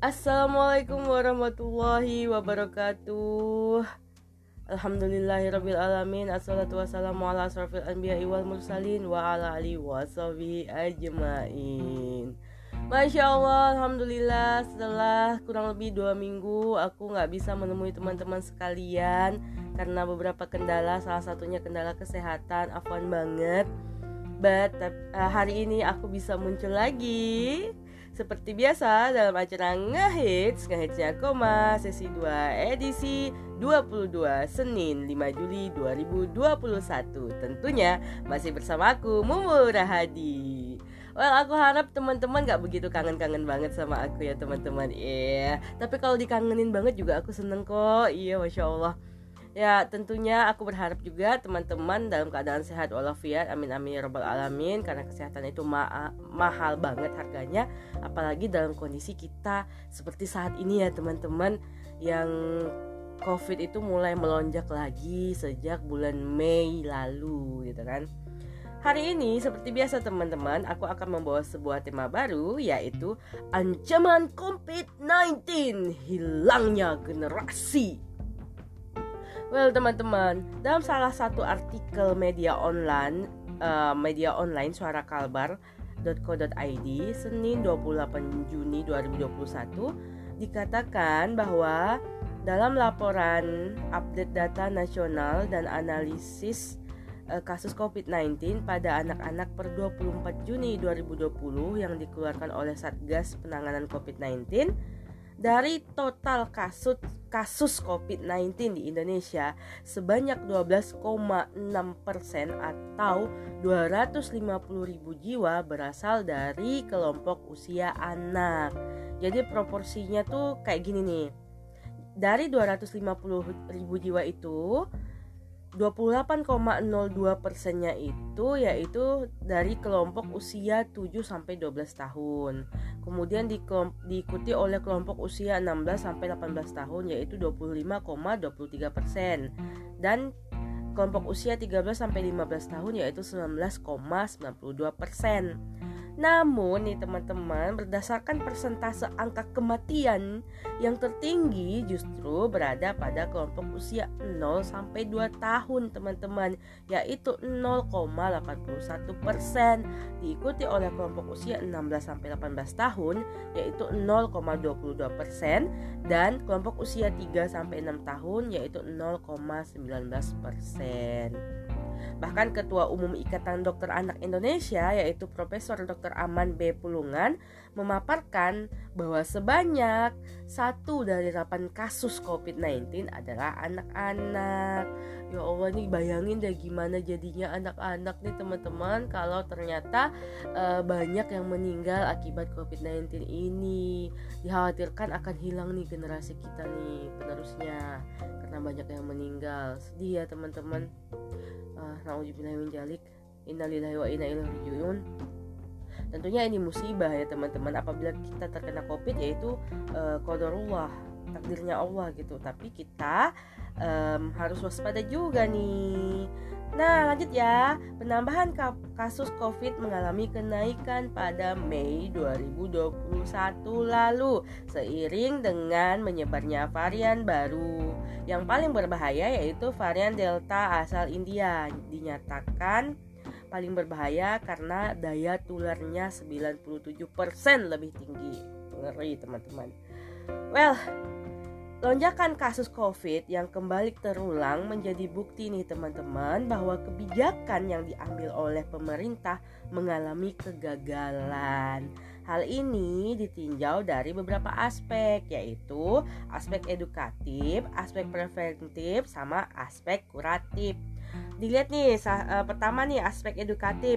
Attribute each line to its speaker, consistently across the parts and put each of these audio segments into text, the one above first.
Speaker 1: Assalamualaikum warahmatullahi wabarakatuh. Alhamdulillahirabbil alamin Assalatu wassalamu ala asrafil anbiya'i wal mursalin wa ala alihi washabihi ajmain. Masya Allah, Alhamdulillah setelah kurang lebih dua minggu aku nggak bisa menemui teman-teman sekalian karena beberapa kendala, salah satunya kendala kesehatan, afwan banget. But uh, hari ini aku bisa muncul lagi seperti biasa dalam acara Ngehits Ngehitsnya Koma Sesi 2 edisi 22 Senin 5 Juli 2021 Tentunya masih bersama aku Mumu Rahadi. Well aku harap teman-teman gak begitu kangen-kangen banget sama aku ya teman-teman. Iya yeah. Tapi kalau dikangenin banget juga aku seneng kok. Iya Masya Allah Ya tentunya aku berharap juga teman-teman dalam keadaan sehat walafiat. Amin amin ya robbal alamin. Karena kesehatan itu ma mahal banget harganya. Apalagi dalam kondisi kita seperti saat ini ya teman-teman Yang covid itu mulai melonjak lagi sejak bulan Mei lalu gitu kan. Hari ini seperti biasa teman-teman, aku akan membawa sebuah tema baru yaitu ancaman COVID-19 hilangnya generasi Well teman-teman, dalam salah satu artikel media online uh, media online suara kalbar.co.id Senin 28 Juni 2021 dikatakan bahwa dalam laporan update data nasional dan analisis uh, kasus COVID-19 pada anak-anak per 24 Juni 2020 yang dikeluarkan oleh Satgas Penanganan COVID-19 dari total kasus kasus COVID-19 di Indonesia sebanyak 12,6 persen atau 250 ribu jiwa berasal dari kelompok usia anak. Jadi proporsinya tuh kayak gini nih. Dari 250 ribu jiwa itu 28,02 persennya itu yaitu dari kelompok usia 7 sampai 12 tahun. Kemudian di, diikuti oleh kelompok usia 16 sampai 18 tahun yaitu 25,23 persen dan kelompok usia 13 sampai 15 tahun yaitu 19,92 persen. Namun nih teman-teman berdasarkan persentase angka kematian yang tertinggi justru berada pada kelompok usia 0 sampai 2 tahun teman-teman yaitu 0,81 persen diikuti oleh kelompok usia 16 sampai 18 tahun yaitu 0,22 persen dan kelompok usia 3 sampai 6 tahun yaitu 0,19 persen. Bahkan Ketua Umum Ikatan Dokter Anak Indonesia yaitu Profesor Dr. Aman B. Pulungan memaparkan bahwa sebanyak satu dari delapan kasus COVID-19 adalah anak-anak. Ya Allah nih bayangin deh gimana jadinya anak-anak nih teman-teman kalau ternyata uh, banyak yang meninggal akibat COVID-19 ini. Dikhawatirkan akan hilang nih generasi kita nih penerusnya karena banyak yang meninggal. Sedih ya teman-teman uh, min jalik innalillahi wa inna ilaihi rajiun. Tentunya ini musibah ya teman-teman. Apabila kita terkena covid yaitu uh, qadarullah takdirnya Allah gitu. Tapi kita um, harus waspada juga nih Nah lanjut ya. Penambahan kasus covid mengalami kenaikan pada Mei 2021 lalu Seiring dengan menyebarnya varian baru. Yang paling berbahaya yaitu varian Delta asal India Dinyatakan paling berbahaya karena daya tularnya 97% lebih tinggi. Ngeri teman-teman. Well Lonjakan kasus COVID yang kembali terulang menjadi bukti nih teman-teman bahwa kebijakan yang diambil oleh pemerintah mengalami kegagalan. Hal ini ditinjau dari beberapa aspek yaitu aspek edukatif, aspek preventif, sama aspek kuratif. Dilihat nih, uh, pertama nih aspek edukatif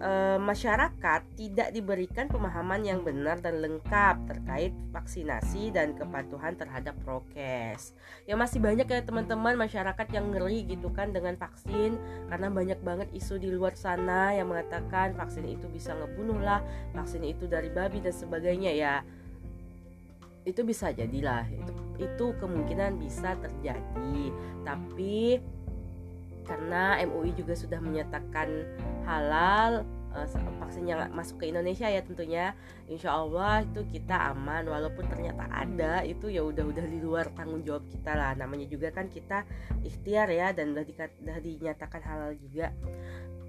Speaker 1: e, masyarakat tidak diberikan pemahaman yang benar dan lengkap terkait vaksinasi dan kepatuhan terhadap prokes. Ya masih banyak ya teman-teman masyarakat yang ngeri gitu kan dengan vaksin karena banyak banget isu di luar sana yang mengatakan vaksin itu bisa ngebunuh lah, vaksin itu dari babi dan sebagainya ya. Itu bisa jadilah itu itu kemungkinan bisa terjadi. Tapi karena MUI juga sudah menyatakan halal uh, vaksinnya masuk ke Indonesia ya tentunya. Insya Allah itu kita aman walaupun ternyata ada itu ya udah udah di luar tanggung jawab kita lah. Namanya juga kan kita ikhtiar ya dan udah, di, dinyatakan halal juga.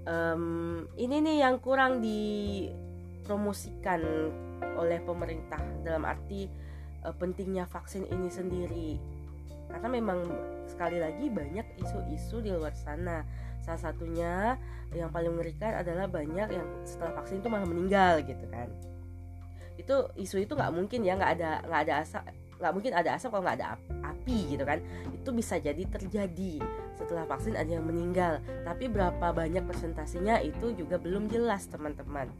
Speaker 1: Um, ini nih yang kurang dipromosikan oleh pemerintah dalam arti uh, pentingnya vaksin ini sendiri. Karena memang sekali lagi banyak isu-isu di luar sana. Salah satunya yang paling mengerikan adalah banyak yang setelah vaksin itu malah meninggal gitu kan. Itu isu itu nggak mungkin ya nggak ada nggak ada asap nggak mungkin ada asap kalau nggak ada api gitu kan. Itu bisa jadi terjadi setelah vaksin ada yang meninggal. Tapi berapa banyak presentasinya itu juga belum jelas teman-teman.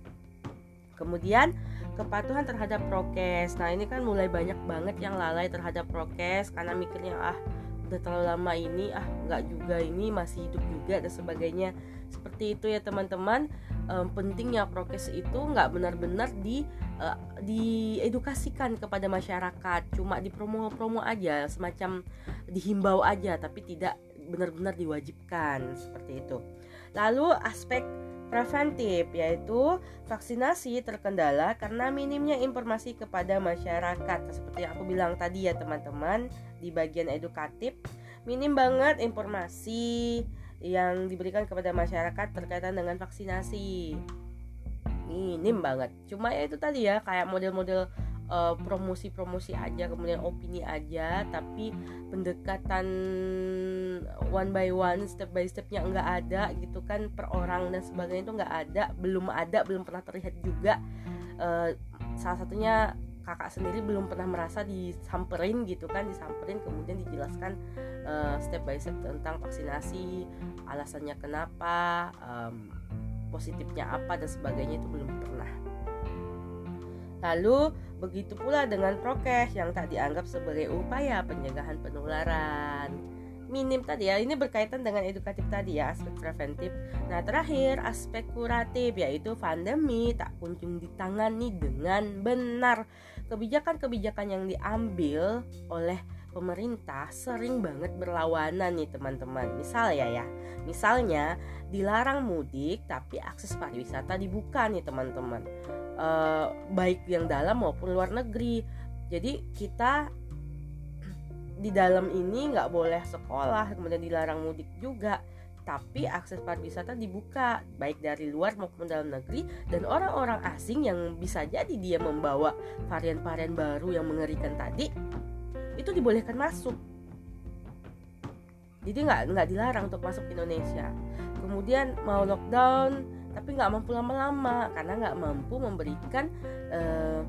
Speaker 1: Kemudian kepatuhan terhadap prokes. Nah ini kan mulai banyak banget yang lalai terhadap prokes karena mikirnya ah udah terlalu lama ini ah nggak juga ini masih hidup juga dan sebagainya. Seperti itu ya teman-teman. Um, pentingnya prokes itu nggak benar-benar di uh, diedukasikan kepada masyarakat. Cuma di promo-promo aja semacam dihimbau aja tapi tidak benar-benar diwajibkan. Seperti itu. Lalu aspek preventif yaitu vaksinasi terkendala karena minimnya informasi kepada masyarakat. Seperti yang aku bilang tadi ya teman-teman di bagian edukatif minim banget informasi yang diberikan kepada masyarakat terkaitan dengan vaksinasi. Minim banget. Cuma ya itu tadi ya kayak model-model uh, promosi-promosi aja kemudian opini aja tapi pendekatan one by one step by stepnya nggak ada gitu kan per orang dan sebagainya itu nggak ada belum ada belum pernah terlihat juga uh, salah satunya kakak sendiri belum pernah merasa disamperin gitu kan disamperin kemudian dijelaskan uh, step by step tentang vaksinasi alasannya kenapa um, positifnya apa dan sebagainya itu belum pernah Lalu begitu pula dengan prokes yang tak dianggap sebagai upaya pencegahan penularan. Minim tadi ya, ini berkaitan dengan edukatif tadi ya, aspek preventif. Nah, terakhir aspek kuratif yaitu pandemi tak kunjung ditangani dengan benar. Kebijakan-kebijakan yang diambil oleh pemerintah sering banget berlawanan nih teman-teman. Misal ya ya, misalnya dilarang mudik tapi akses pariwisata dibuka nih teman-teman uh, baik yang dalam maupun luar negeri jadi kita di dalam ini nggak boleh sekolah kemudian dilarang mudik juga. Tapi akses pariwisata dibuka baik dari luar maupun dalam negeri dan orang-orang asing yang bisa jadi dia membawa varian-varian baru yang mengerikan tadi itu dibolehkan masuk. Jadi nggak nggak dilarang untuk masuk Indonesia. Kemudian mau lockdown tapi nggak mampu lama-lama karena nggak mampu memberikan uh,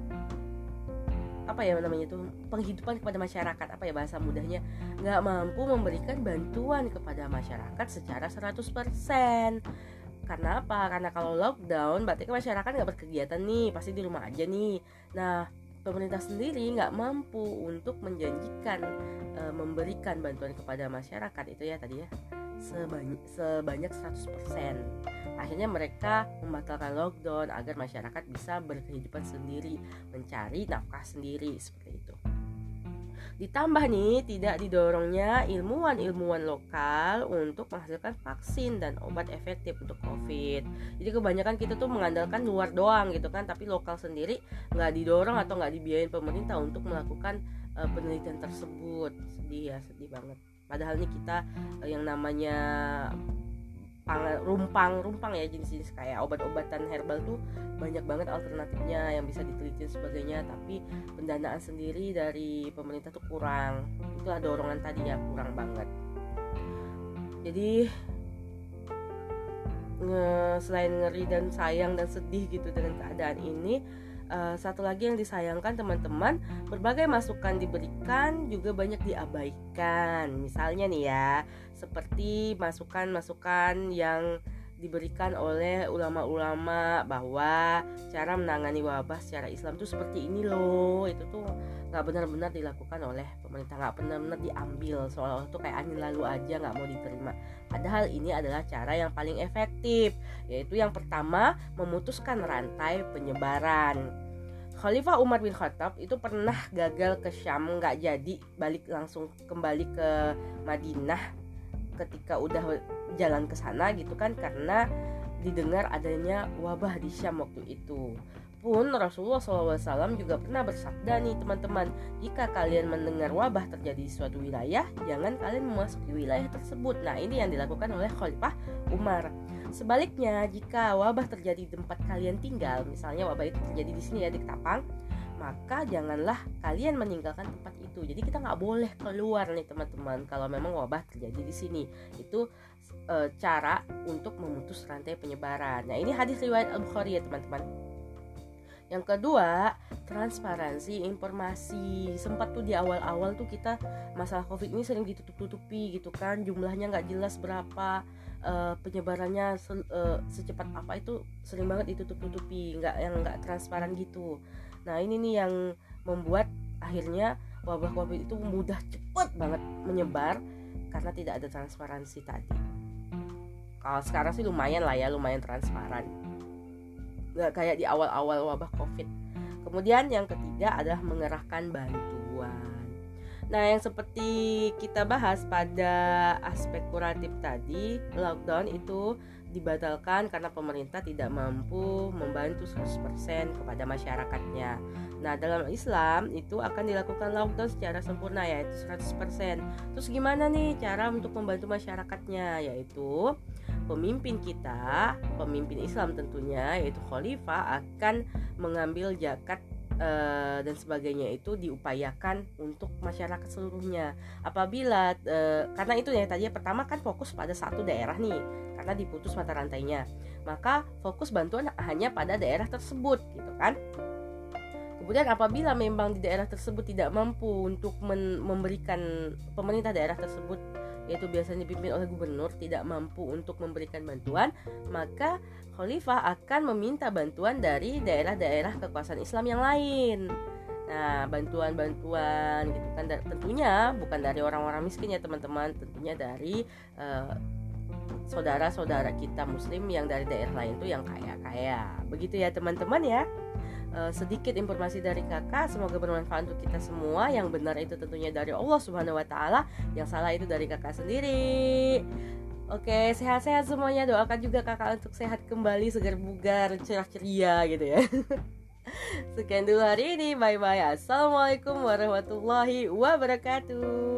Speaker 1: apa ya namanya itu penghidupan kepada masyarakat apa ya bahasa mudahnya nggak mampu memberikan bantuan kepada masyarakat secara 100% karena apa? Karena kalau lockdown berarti kan masyarakat nggak berkegiatan nih pasti di rumah aja nih. Nah pemerintah sendiri nggak mampu untuk menjanjikan e, memberikan bantuan kepada masyarakat itu ya tadi ya sebanyak sebanyak 100%. Akhirnya mereka membatalkan lockdown agar masyarakat bisa berkehidupan sendiri, mencari nafkah sendiri seperti itu. Ditambah nih tidak didorongnya ilmuwan-ilmuwan lokal untuk menghasilkan vaksin dan obat efektif untuk COVID. Jadi kebanyakan kita tuh mengandalkan luar doang gitu kan, tapi lokal sendiri nggak didorong atau nggak dibiayain pemerintah untuk melakukan uh, penelitian tersebut. Sedih ya, sedih banget padahal nih kita uh, yang namanya rumpang rumpang ya jenis-jenis kayak obat-obatan herbal tuh banyak banget alternatifnya yang bisa diteliti sebagainya. Tapi pendanaan sendiri dari pemerintah tuh kurang. Itulah dorongan tadi ya kurang banget. Jadi nge, selain ngeri dan sayang dan sedih gitu dengan keadaan ini uh, satu lagi yang disayangkan teman-teman berbagai masukan diberikan juga banyak diabaikan. Misalnya nih ya seperti masukan-masukan yang diberikan oleh ulama-ulama bahwa cara menangani wabah secara Islam tuh seperti ini loh. Itu tuh nggak benar-benar dilakukan oleh pemerintah nggak benar-benar diambil. Seolah-olah tuh kayak angin lalu aja nggak mau diterima. Padahal ini adalah cara yang paling efektif yaitu yang pertama memutuskan rantai penyebaran. Khalifah Umar bin Khattab itu pernah gagal ke Syam nggak jadi balik langsung kembali ke Madinah ketika udah jalan ke sana gitu kan karena didengar adanya wabah di Syam waktu itu. Pun Rasulullah SAW juga pernah bersabda nih teman-teman Jika kalian mendengar wabah terjadi di suatu wilayah Jangan kalian memasuki wilayah tersebut. Nah ini yang dilakukan oleh Khalifah Umar. Sebaliknya jika wabah terjadi di tempat kalian tinggal Misalnya wabah itu terjadi di sini ya di Ketapang maka janganlah kalian meninggalkan tempat itu. Jadi kita nggak boleh keluar nih teman-teman kalau memang wabah terjadi di sini. Itu e, cara untuk memutus rantai penyebaran. Nah ini hadis riwayat Al Bukhari ya teman-teman. Yang kedua, transparansi informasi. Sempat tuh di awal-awal tuh kita masalah COVID ini sering ditutup-tutupi gitu kan, jumlahnya nggak jelas berapa, uh, penyebarannya se uh, secepat apa itu sering banget ditutup-tutupi, nggak yang nggak transparan gitu. Nah ini nih yang membuat akhirnya wabah COVID itu mudah cepat banget menyebar karena tidak ada transparansi tadi. Kalau sekarang sih lumayan lah ya, lumayan transparan nggak kayak di awal-awal wabah covid kemudian yang ketiga adalah mengerahkan bantuan nah yang seperti kita bahas pada aspek kuratif tadi lockdown itu dibatalkan karena pemerintah tidak mampu membantu 100% kepada masyarakatnya. Nah, dalam Islam itu akan dilakukan lockdown secara sempurna yaitu 100%. Terus gimana nih cara untuk membantu masyarakatnya? Yaitu pemimpin kita, pemimpin Islam tentunya yaitu khalifah akan mengambil zakat uh, dan sebagainya itu diupayakan untuk masyarakat seluruhnya. Apabila uh, karena itu ya tadi pertama kan fokus pada satu daerah nih karena diputus mata rantainya. Maka fokus bantuan hanya pada daerah tersebut gitu kan. Kemudian apabila memang di daerah tersebut tidak mampu untuk memberikan pemerintah daerah tersebut yaitu biasanya dipimpin oleh gubernur tidak mampu untuk memberikan bantuan, maka khalifah akan meminta bantuan dari daerah-daerah kekuasaan Islam yang lain. Nah, bantuan-bantuan gitu kan tentunya bukan dari orang-orang miskin ya teman-teman, tentunya dari uh, saudara-saudara kita muslim yang dari daerah lain tuh yang kaya-kaya. Begitu ya teman-teman ya uh, sedikit informasi dari kakak semoga bermanfaat untuk kita semua yang benar itu tentunya dari Allah Subhanahu Wa Taala yang salah itu dari kakak sendiri Oke, sehat-sehat semuanya. Doakan juga kakak untuk sehat kembali, segar bugar, cerah ceria gitu ya. Sekian dulu hari ini. Bye bye. Assalamualaikum warahmatullahi wabarakatuh.